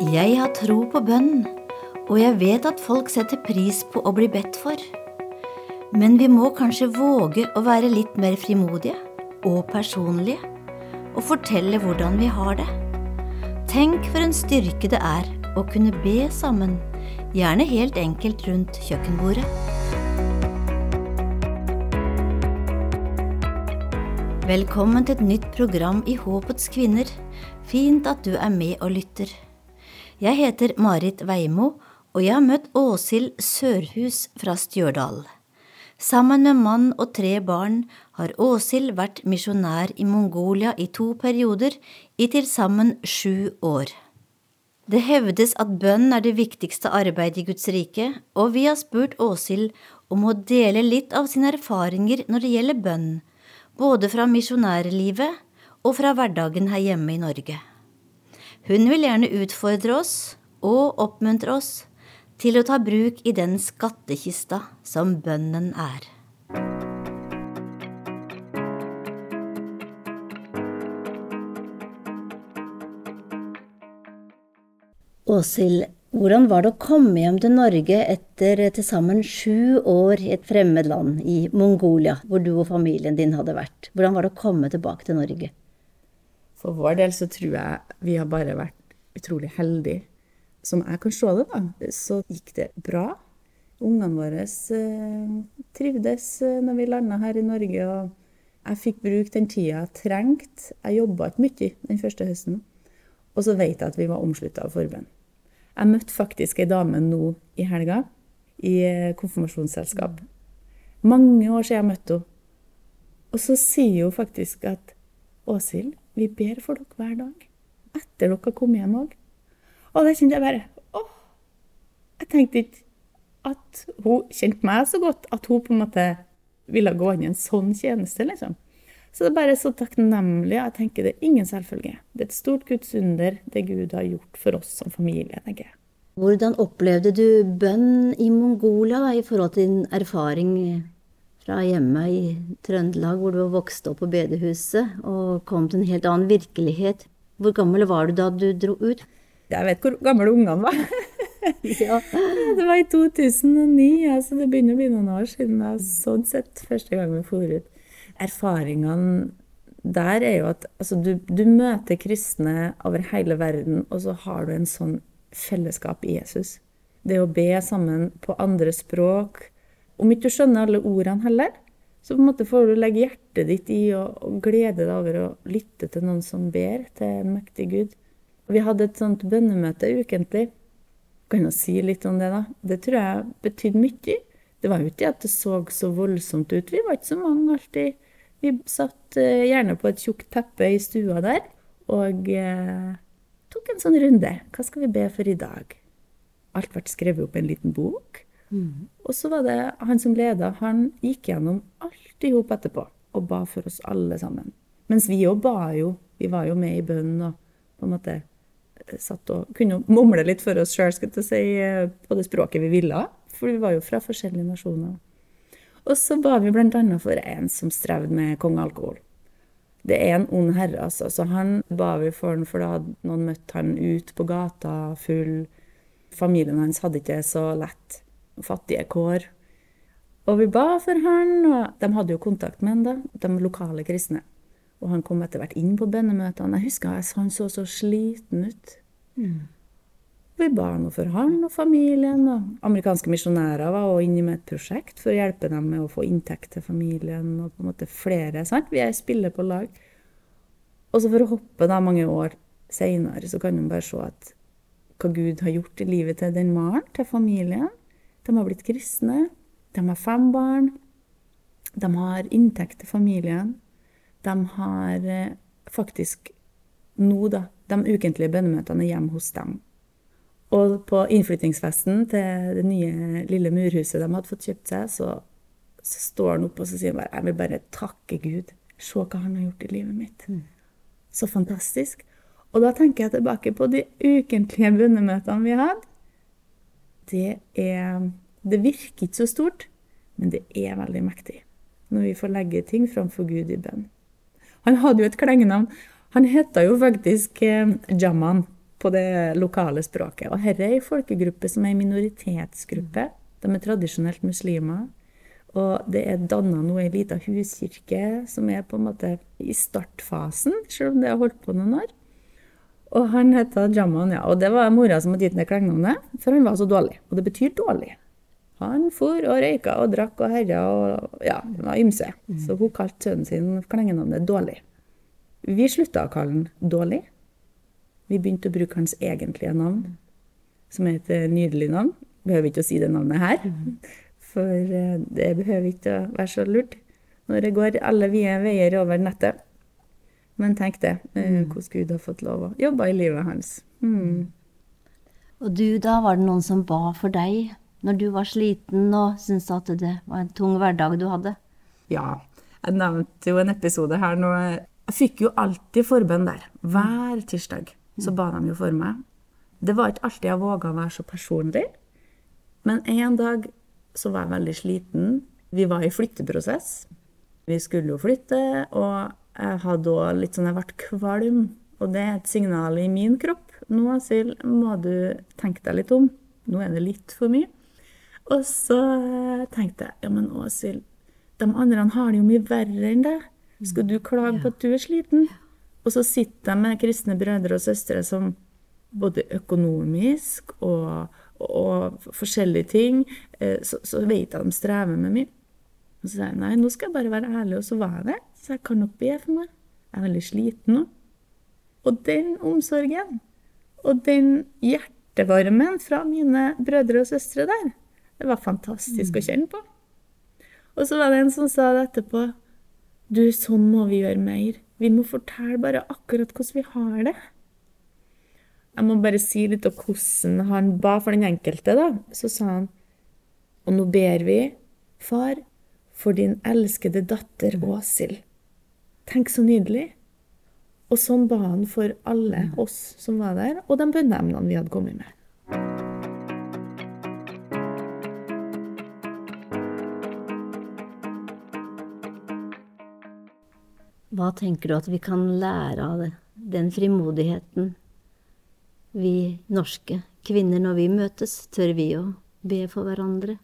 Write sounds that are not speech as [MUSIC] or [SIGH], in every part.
Jeg har tro på bønn, og jeg vet at folk setter pris på å bli bedt for. Men vi må kanskje våge å være litt mer frimodige og personlige, og fortelle hvordan vi har det. Tenk for en styrke det er å kunne be sammen, gjerne helt enkelt rundt kjøkkenbordet. Velkommen til et nytt program i Håpets kvinner. Fint at du er med og lytter. Jeg heter Marit Veimo, og jeg har møtt Åshild Sørhus fra Stjørdal. Sammen med mann og tre barn har Åshild vært misjonær i Mongolia i to perioder i til sammen sju år. Det hevdes at bønn er det viktigste arbeidet i Guds rike, og vi har spurt Åshild om å dele litt av sine erfaringer når det gjelder bønn, både fra misjonærlivet og fra hverdagen her hjemme i Norge. Hun vil gjerne utfordre oss og oppmuntre oss til å ta bruk i den skattkista som bønnen er. Åshild, hvordan var det å komme hjem til Norge etter til sammen sju år i et fremmed land, i Mongolia, hvor du og familien din hadde vært? Hvordan var det å komme tilbake til Norge? For vår del så tror jeg vi har bare vært utrolig heldige. Som jeg kan se det, da, så gikk det bra. Ungene våre eh, trivdes eh, når vi landa her i Norge. og Jeg fikk bruke den tida jeg trengte. Jeg jobba ikke mye den første høsten. Og så vet jeg at vi var omslutta av forbønn. Jeg møtte faktisk ei dame nå i helga i eh, konfirmasjonsselskap. Mange år siden jeg møtte henne. Og så sier hun faktisk at Åshild, vi ber for dere hver dag. Etter dere har kommet hjem òg. Og da kjente jeg bare åh, Jeg tenkte ikke at hun kjente meg så godt at hun på en måte ville gå inn i en sånn tjeneste, liksom. Så det er bare så takknemlig. Jeg tenker det er ingen selvfølge. Det er et stort Guds under, det Gud har gjort for oss som familie, tenker jeg. Hvordan opplevde du bønn i Mongolia da, i forhold til din erfaring fra hjemme i Trøndelag, hvor du vokste opp på bedehuset og kom til en helt annen virkelighet? Hvor gammel var du da du dro ut? Jeg vet hvor gamle ungene var. [LAUGHS] ja. Det var i 2009, altså det begynner å bli noen år siden jeg sånn sett første gang vi for ut erfaringene der er jo at altså, du, du, møter kristne over hele verden, og så har du en sånn fellesskap i Jesus. Det å be sammen på andre språk. Om ikke du skjønner alle ordene heller, så på en måte får du legge hjertet ditt i og, glede deg over å lytte til noen som ber til en mektig Gud. Vi hadde et sånt bønnemøte ukentlig. Kan jo si litt om det, da. Det tror jeg betydde mye. Det var jo ikke at det så så voldsomt ut. Vi var ikke så mange alltid vi satt eh, gjerne på et tjukt teppe i stua der og eh, tok en sånn runde. Hva skal vi be for i dag? Alt ble skrevet opp i en liten bok. Mm. Og så var det han som leda, han gikk gjennom alt i hop etterpå og ba for oss alle sammen. Mens vi òg ba jo. Vi var jo med i bønnen og på en måte eh, satt og kunne mumle litt for oss sjøl si, eh, på det språket vi ville. For vi var jo fra forskjellige nasjoner. Og så ba vi bl.a. for en som strevde med kongealkohol. Det er en ond herre, altså. Så han ba vi for han, for da hadde noen møtt han ut på gata full. Familien hans hadde ikke så lett. Fattige kår. Og vi ba for han, og de hadde jo kontakt med han da, de lokale kristne. Og han kom etter hvert inn på bønnemøtene. Jeg husker han så så sliten ut. Mm. Vi ba nå for han og familien. og Amerikanske misjonærer var også inne med et prosjekt for å hjelpe dem med å få inntekt til familien. og på en måte flere, sant? Vi er spiller på lag. Og så for å hoppe da mange år seinere, så kan man bare se at hva Gud har gjort i livet til den mannen, til familien. De har blitt kristne. De har fem barn. De har inntekt til familien. De har eh, faktisk nå, da, de ukentlige bønnemøtene hjemme hos dem. Og på innflyttingsfesten til det nye lille murhuset de hadde fått kjøpt seg, så, så står han opp og sier bare Jeg vil bare takke Gud. Se hva han har gjort i livet mitt. Mm. Så fantastisk. Og da tenker jeg tilbake på de ukentlige bønnemøtene vi hadde. Det er Det virker ikke så stort, men det er veldig mektig når vi får legge ting framfor Gud i bønn. Han hadde jo et klengenavn. Han heta jo faktisk eh, Jaman. på det lokale språket. Og dette er ei folkegruppe som er en minoritetsgruppe. De er tradisjonelt muslimer. Og det er danna nå ei lita huskirke som er på en måte i startfasen, selv om det har holdt på noen år. Og han heter Jaman, ja. Og det var mora som hadde gitt det klengenavnet, for han var så dårlig. Og det betyr dårlig. Han for og røyka og drakk og herja og ja, det var ymse. Så hun kalte sønnen sin klengenavnet Dårlig. Vi slutta å kalle han Dårlig. Vi begynte å bruke hans egentlige navn, som er et nydelig navn. Behøver ikke å si det navnet her, for eh, det behøver ikke å være så lurt når det går alle vide veier over nettet. Men tenk det, eh, hvordan Gud har fått lov å jobbe i livet hans. Mm. Og du, da var det noen som ba for deg når du var sliten og syntes at det var en tung hverdag du hadde? Ja, jeg nevnte jo en episode her nå. Jeg fikk jo alltid forbønn der. Hver tirsdag så ba de jo for meg. Det var ikke alltid jeg våga å være så personlig. Men en dag så var jeg veldig sliten. Vi var i flytteprosess. Vi skulle jo flytte, og jeg hadde òg litt sånn Jeg ble kvalm. Og det er et signal i min kropp. Nå, Asil, må du tenke deg litt om. Nå er det litt for mye. Og så tenkte jeg ja, men Åshild, de andre har det jo mye verre enn deg. Skal du klage på at du er sliten? Og så sitter jeg med kristne brødre og søstre som både økonomisk og, og forskjellige ting, så, så vet jeg de strever med mye. Og så sier jeg nei, nå skal jeg bare være ærlig, og så var jeg det. Så jeg kan nok be for meg. Jeg er veldig sliten nå. Og den omsorgen, og den hjertevarmen fra mine brødre og søstre der, det var fantastisk å kjenne på. Og så var det en som sa det etterpå. Du, sånn må vi gjøre mer. Vi må fortelle bare akkurat hvordan vi har det. Jeg må bare si litt om hvordan han ba for den enkelte, da. Så sa han Og nå ber vi, far, for din elskede datter Åshild. Tenk så nydelig. Og sånn ba han for alle oss som var der, og de bønneemnene vi hadde kommet med. Hva tenker du at vi kan lære av det? den frimodigheten vi norske kvinner, når vi møtes, tør vi å be for hverandre?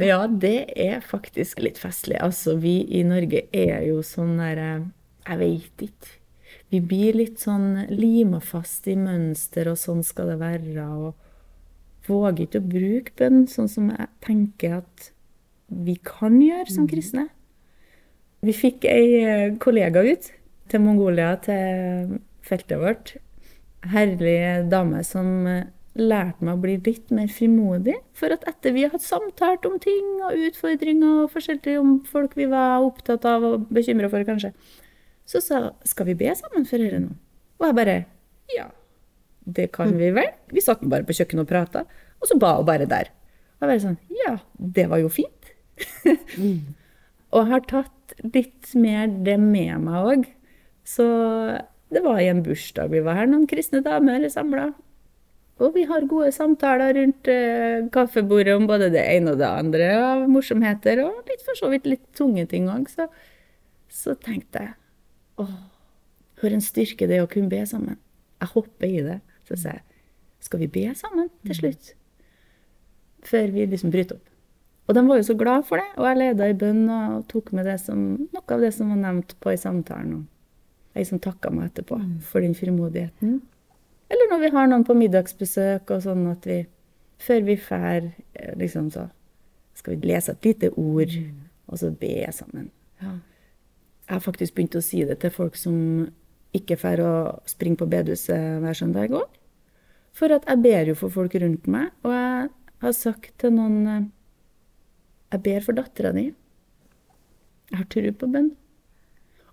Ja, det er faktisk litt festlig. Altså, vi i Norge er jo sånn der Jeg veit ikke. Vi blir litt sånn lima fast i mønster, og sånn skal det være. Og våger ikke å bruke bønn sånn som jeg tenker at vi kan gjøre som kristne. Vi fikk ei kollega ut til Mongolia, til feltet vårt. Herlig dame som lærte meg å bli litt mer frimodig. For at etter vi hadde samtalt om ting og utfordringer og forskjellig om folk vi var opptatt av og bekymra for, kanskje, så sa skal vi be sammen for dette nå? Og jeg bare ja, det kan vi vel. Vi satt bare på kjøkkenet og prata, og så ba hun bare der. Og jeg bare sånn ja, det var jo fint. [LAUGHS] og jeg har tatt litt mer det med meg òg. Så det var i en bursdag vi var her, noen kristne damer samla. Og vi har gode samtaler rundt eh, kaffebordet om både det ene og det andre av morsomheter, og litt for så vidt litt tunge ting òg. Så, så tenkte jeg Å, for en styrke det er å kunne be sammen. Jeg hopper i det. Så sier jeg skal vi be sammen til slutt? Før vi liksom bryter opp. Og de var jo så glad for det, og jeg leda i bønn og tok med det som, noe av det som var nevnt på i samtalen. Og ei som takka meg etterpå mm. for den frimodigheten. Eller når vi har noen på middagsbesøk og sånn at vi Før vi drar, eh, liksom så Skal vi lese et lite ord, mm. og så be sammen. Ja. Jeg har faktisk begynt å si det til folk som ikke drar å springe på bedehuset hver søndag òg. For at jeg ber jo for folk rundt meg, og jeg har sagt til noen eh, Jeg ber for dattera di. Jeg har tro på bønn.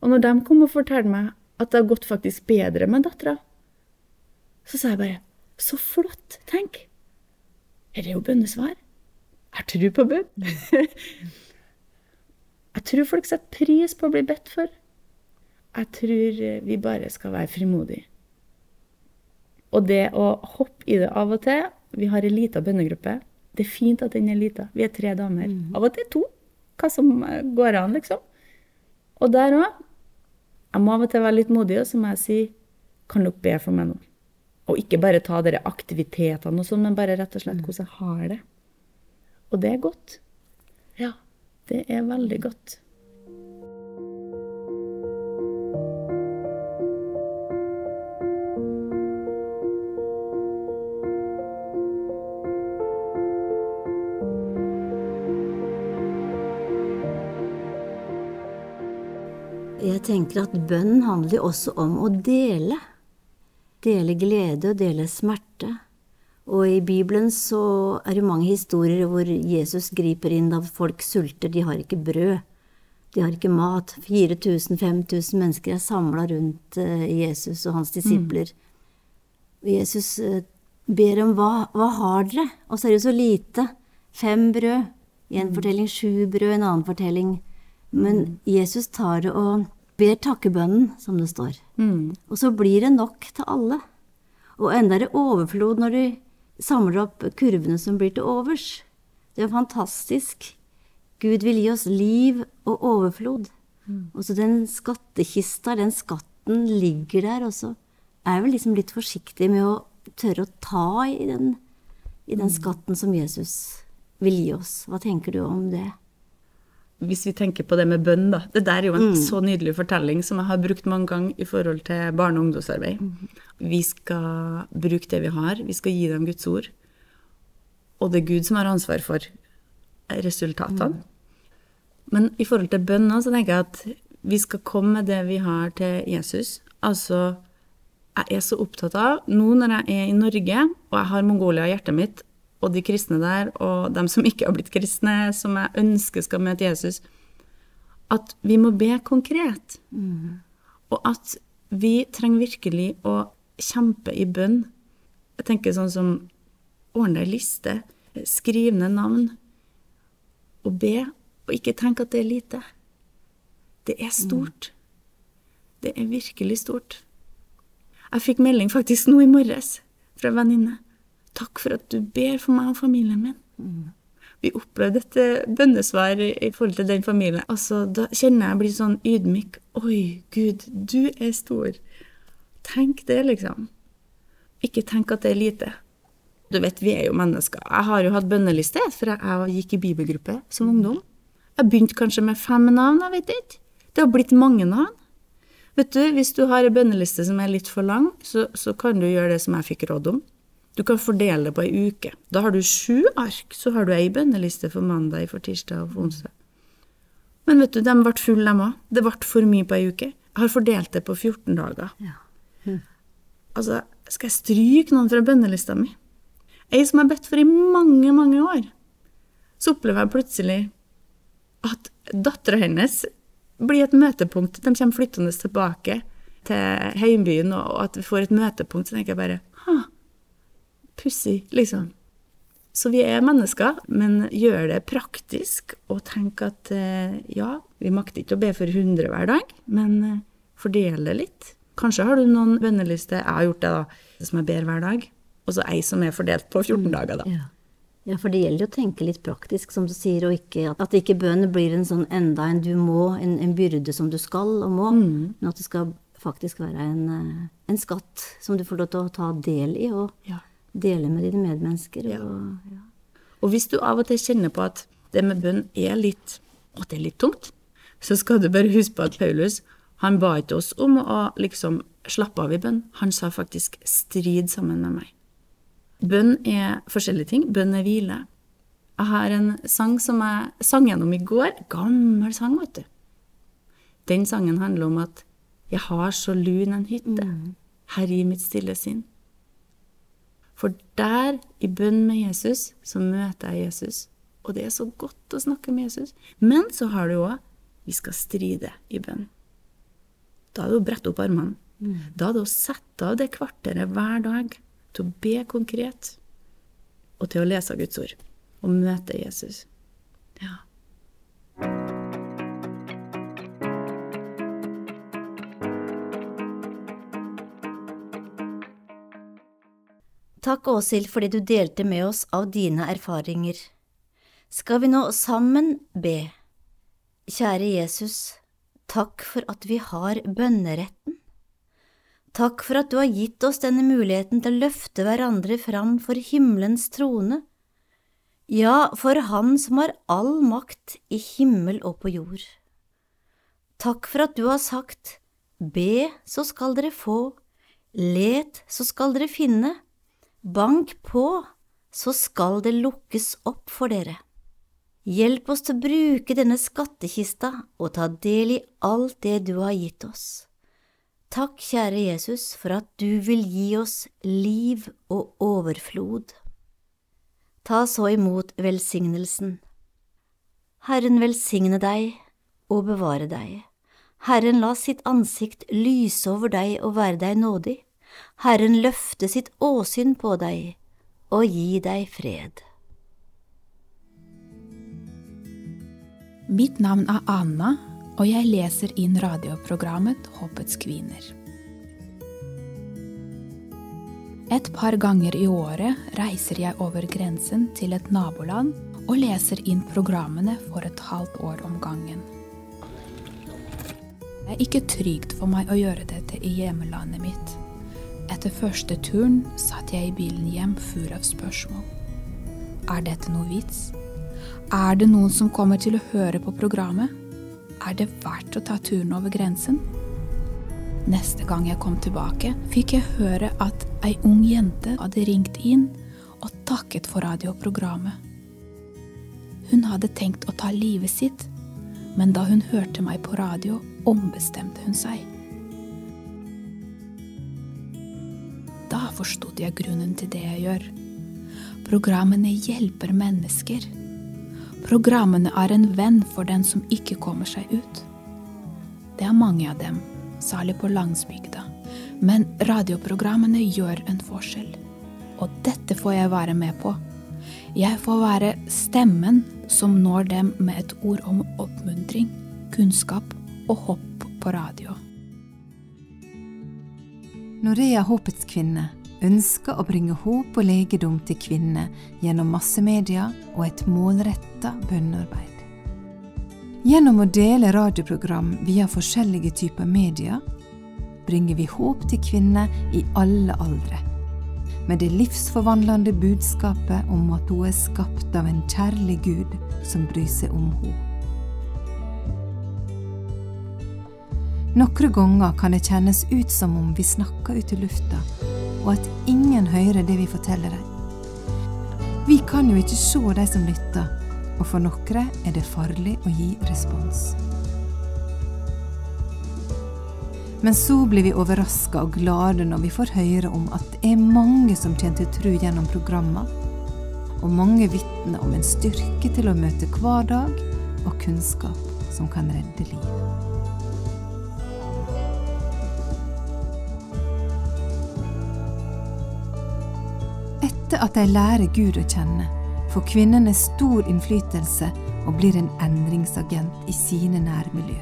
Og når de kom og fortalte meg at det har gått faktisk bedre med dattera, så sa jeg bare Så flott! Tenk! Her er jo bønnesvar. Jeg har tro på bønn. [LAUGHS] jeg tror folk setter pris på å bli bedt for. Jeg tror vi bare skal være frimodige. Og det å hoppe i det av og til Vi har ei lita bønnegruppe. Det er fint at den er lita. Vi er tre damer. Mm. Av og til to. Hva som går an, liksom. Og der òg. Jeg må av og til være litt modig, og så må jeg si Kan dere be for meg nå? Og ikke bare ta dere aktivitetene og sånn, men bare rett og slett hvordan jeg har det. Og det er godt. Ja, det er veldig godt. Tenker at bønn handler også om å dele. Dele glede og dele smerte. Og i Bibelen så er det mange historier hvor Jesus griper inn da folk sulter, de har ikke brød. De har ikke mat. 4000-5000 mennesker er samla rundt eh, Jesus og hans disipler. Og Jesus eh, ber om hva, hva har dere? Og så er det jo så lite. Fem brød. I en fortelling sju brød, en annen fortelling men Jesus tar det og ber takkebønnen, som det står. Og så blir det nok til alle. Og enda er det overflod når de samler opp kurvene som blir til overs. Det er fantastisk. Gud vil gi oss liv og overflod. Og så den skattkista, den skatten, ligger der, og så er jeg vel liksom litt forsiktig med å tørre å ta i den, i den skatten som Jesus vil gi oss. Hva tenker du om det? Hvis vi tenker på det med bønn, da. Det der er jo en så nydelig fortelling som jeg har brukt mange ganger i forhold til barne- og ungdomsarbeid. Vi skal bruke det vi har, vi skal gi dem Guds ord. Og det er Gud som har ansvar for resultatene. Men i forhold til bønna så tenker jeg at vi skal komme med det vi har til Jesus. Altså, jeg er så opptatt av, nå når jeg er i Norge, og jeg har Mongolia i hjertet mitt, og de kristne der, og dem som ikke har blitt kristne, som jeg ønsker skal møte Jesus, at vi må be konkret. Og at vi trenger virkelig å kjempe i bønn. Jeg tenker sånn som ordne ei liste, skriv ned navn, og be, og ikke tenk at det er lite. Det er stort. Det er virkelig stort. Jeg fikk melding faktisk nå i morges fra en venninne. Takk for at du ber for meg og familien min. Vi opplevde dette bønnesvar i forhold til den familien. Altså, da kjenner jeg blir sånn ydmyk. Oi, Gud, du er stor. Tenk det, liksom. Ikke tenk at det er lite. Du vet, vi er jo mennesker. Jeg har jo hatt bønneliste, for jeg gikk i bibelgruppe som ungdom. Jeg begynte kanskje med fem navn, jeg vet ikke. Det har blitt mange navn. Vet du, hvis du har en bønneliste som er litt for lang, så, så kan du gjøre det som jeg fikk råd om. Du kan fordele det på ei uke. Da har du sju ark, så har du ei bønneliste for mandag, for tirsdag og for onsdag. Men vet du, de ble fulle, dem òg. Det ble for mye på ei uke. Jeg har fordelt det på 14 dager. Altså, skal jeg stryke noen fra bønnelista mi? Ei som jeg har bedt for i mange, mange år. Så opplever jeg plutselig at dattera hennes blir et møtepunkt. De kommer flyttende tilbake til heimbyen, og at vi får et møtepunkt. Så tenker jeg bare pussig, liksom. Så vi er mennesker, men gjør det praktisk og tenk at eh, ja, vi makter ikke å be for 100 hver dag, men eh, fordel det litt. Kanskje har du noen bønnelister, jeg har gjort det da, som jeg ber hver dag, og så ei som er fordelt på 14 dager da. Ja. ja, for det gjelder jo å tenke litt praktisk, som du sier, og ikke, at ikke bønnen blir en sånn enda en du må, en, en byrde som du skal og må, men at det skal faktisk være en, eh, en skatt som du får lov til å ta del i, og Ja. Dele med dine medmennesker. Og, ja. Og hvis du av og til kjenner på at det med bønn er litt, at det er litt tungt, så skal du bare huske på at Paulus, han ba ikke oss om å liksom slappe av i bønn. Han sa faktisk strid sammen med meg. Bønn er forskjellige ting. Bønn er hvile. Jeg har en sang som jeg sang gjennom i går. Gammel sang, vet du. Den sangen handler om at jeg har så lun en hytte, her i mitt stille sinn. For der, i bønn med Jesus, så møter jeg Jesus. Og det er så godt å snakke med Jesus. Men så har du òg vi skal stride i bønn. Da er det å brette opp armene. Da er det å sette av det kvarteret hver dag til å be konkret, og til å lese Guds ord. Og møte Jesus. Ja. Takk, Åshild, fordi du delte med oss av dine erfaringer. Skal vi nå sammen be? Kjære Jesus, takk for at vi har bønneretten. Takk for at du har gitt oss denne muligheten til å løfte hverandre fram for himmelens trone, ja, for Han som har all makt i himmel og på jord. Takk for at du har sagt, Be, så skal dere få, let, så skal dere finne, bank på, så skal det lukkes opp for dere. Hjelp oss til å bruke denne skattkista og ta del i alt det du har gitt oss. Takk, kjære Jesus, for at du vil gi oss liv og overflod. Ta så imot velsignelsen. Herren velsigne deg og bevare deg. Herren la sitt ansikt lyse over deg og være deg nådig. Herren løfte sitt åsyn på deg og gi deg fred. Mitt navn er Anna, og jeg leser inn radioprogrammet Håpets kvinner. Et par ganger i året reiser jeg over grensen til et naboland og leser inn programmene for et halvt år om gangen. Det er ikke trygt for meg å gjøre dette i hjemlandet mitt. Etter første turen satt jeg i bilen hjem full av spørsmål. Er dette noe vits? Er det noen som kommer til å høre på programmet? Er det verdt å ta turen over grensen? Neste gang jeg kom tilbake, fikk jeg høre at ei ung jente hadde ringt inn og takket for radioprogrammet. Hun hadde tenkt å ta livet sitt, men da hun hørte meg på radio, ombestemte hun seg. Forstod jeg grunnen til det jeg gjør. Programmene hjelper mennesker. Programmene er en venn for den som ikke kommer seg ut. Det er mange av dem, særlig på landsbygda, men radioprogrammene gjør en forskjell. Og dette får jeg være med på. Jeg får være stemmen som når dem med et ord om oppmuntring, kunnskap og hopp på radio. Norea Håpets kvinne ønsker å bringe håp og legedom til kvinner gjennom massemedia og et målretta bønnearbeid. Gjennom å dele radioprogram via forskjellige typer medier bringer vi håp til kvinner i alle aldre. Med det livsforvandlende budskapet om at hun er skapt av en kjærlig Gud som bryr seg om henne. Noen ganger kan det kjennes ut som om vi snakker ut i lufta, og at ingen hører det vi forteller dem. Vi kan jo ikke se de som lytter, og for noen er det farlig å gi respons. Men så blir vi overraska og glade når vi får høre om at det er mange som kommer til tro gjennom programmer, og mange vitner om en styrke til å møte hver dag og kunnskap som kan redde liv. Etter at de lærer Gud å kjenne, får kvinnene stor innflytelse og blir en endringsagent i sine nærmiljø.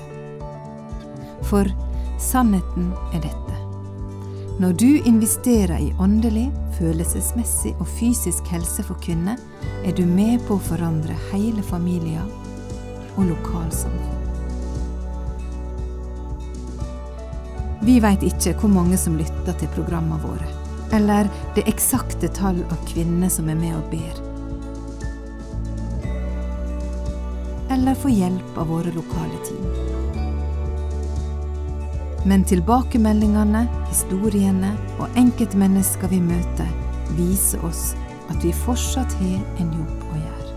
For sannheten er dette. Når du investerer i åndelig, følelsesmessig og fysisk helse for kvinner, er du med på å forandre hele familier og lokalsamfunn. Vi veit ikke hvor mange som lytter til programmene våre, eller det eksakte tall av kvinner som er med og ber. Eller få hjelp av våre lokale team. Men tilbakemeldingene, historiene og enkeltmennesker vi møter, viser oss at vi fortsatt har en jobb å gjøre.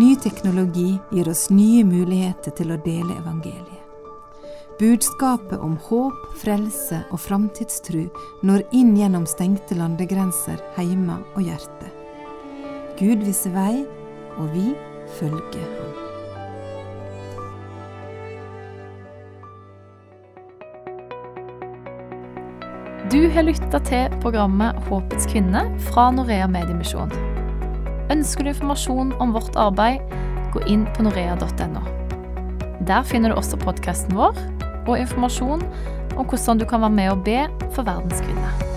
Ny teknologi gir oss nye muligheter til å dele evangeliet. Budskapet om håp, frelse og framtidstru når inn gjennom stengte landegrenser, heime og hjerte. Gud viser vei, og vi følger ham. Du har lytta til programmet Håpets kvinne fra Norea Mediemisjon. Ønsker du informasjon om vårt arbeid, gå inn på norea.no. Der finner du også podkasten vår og informasjon om hvordan du kan være med og be for verdens kvinner.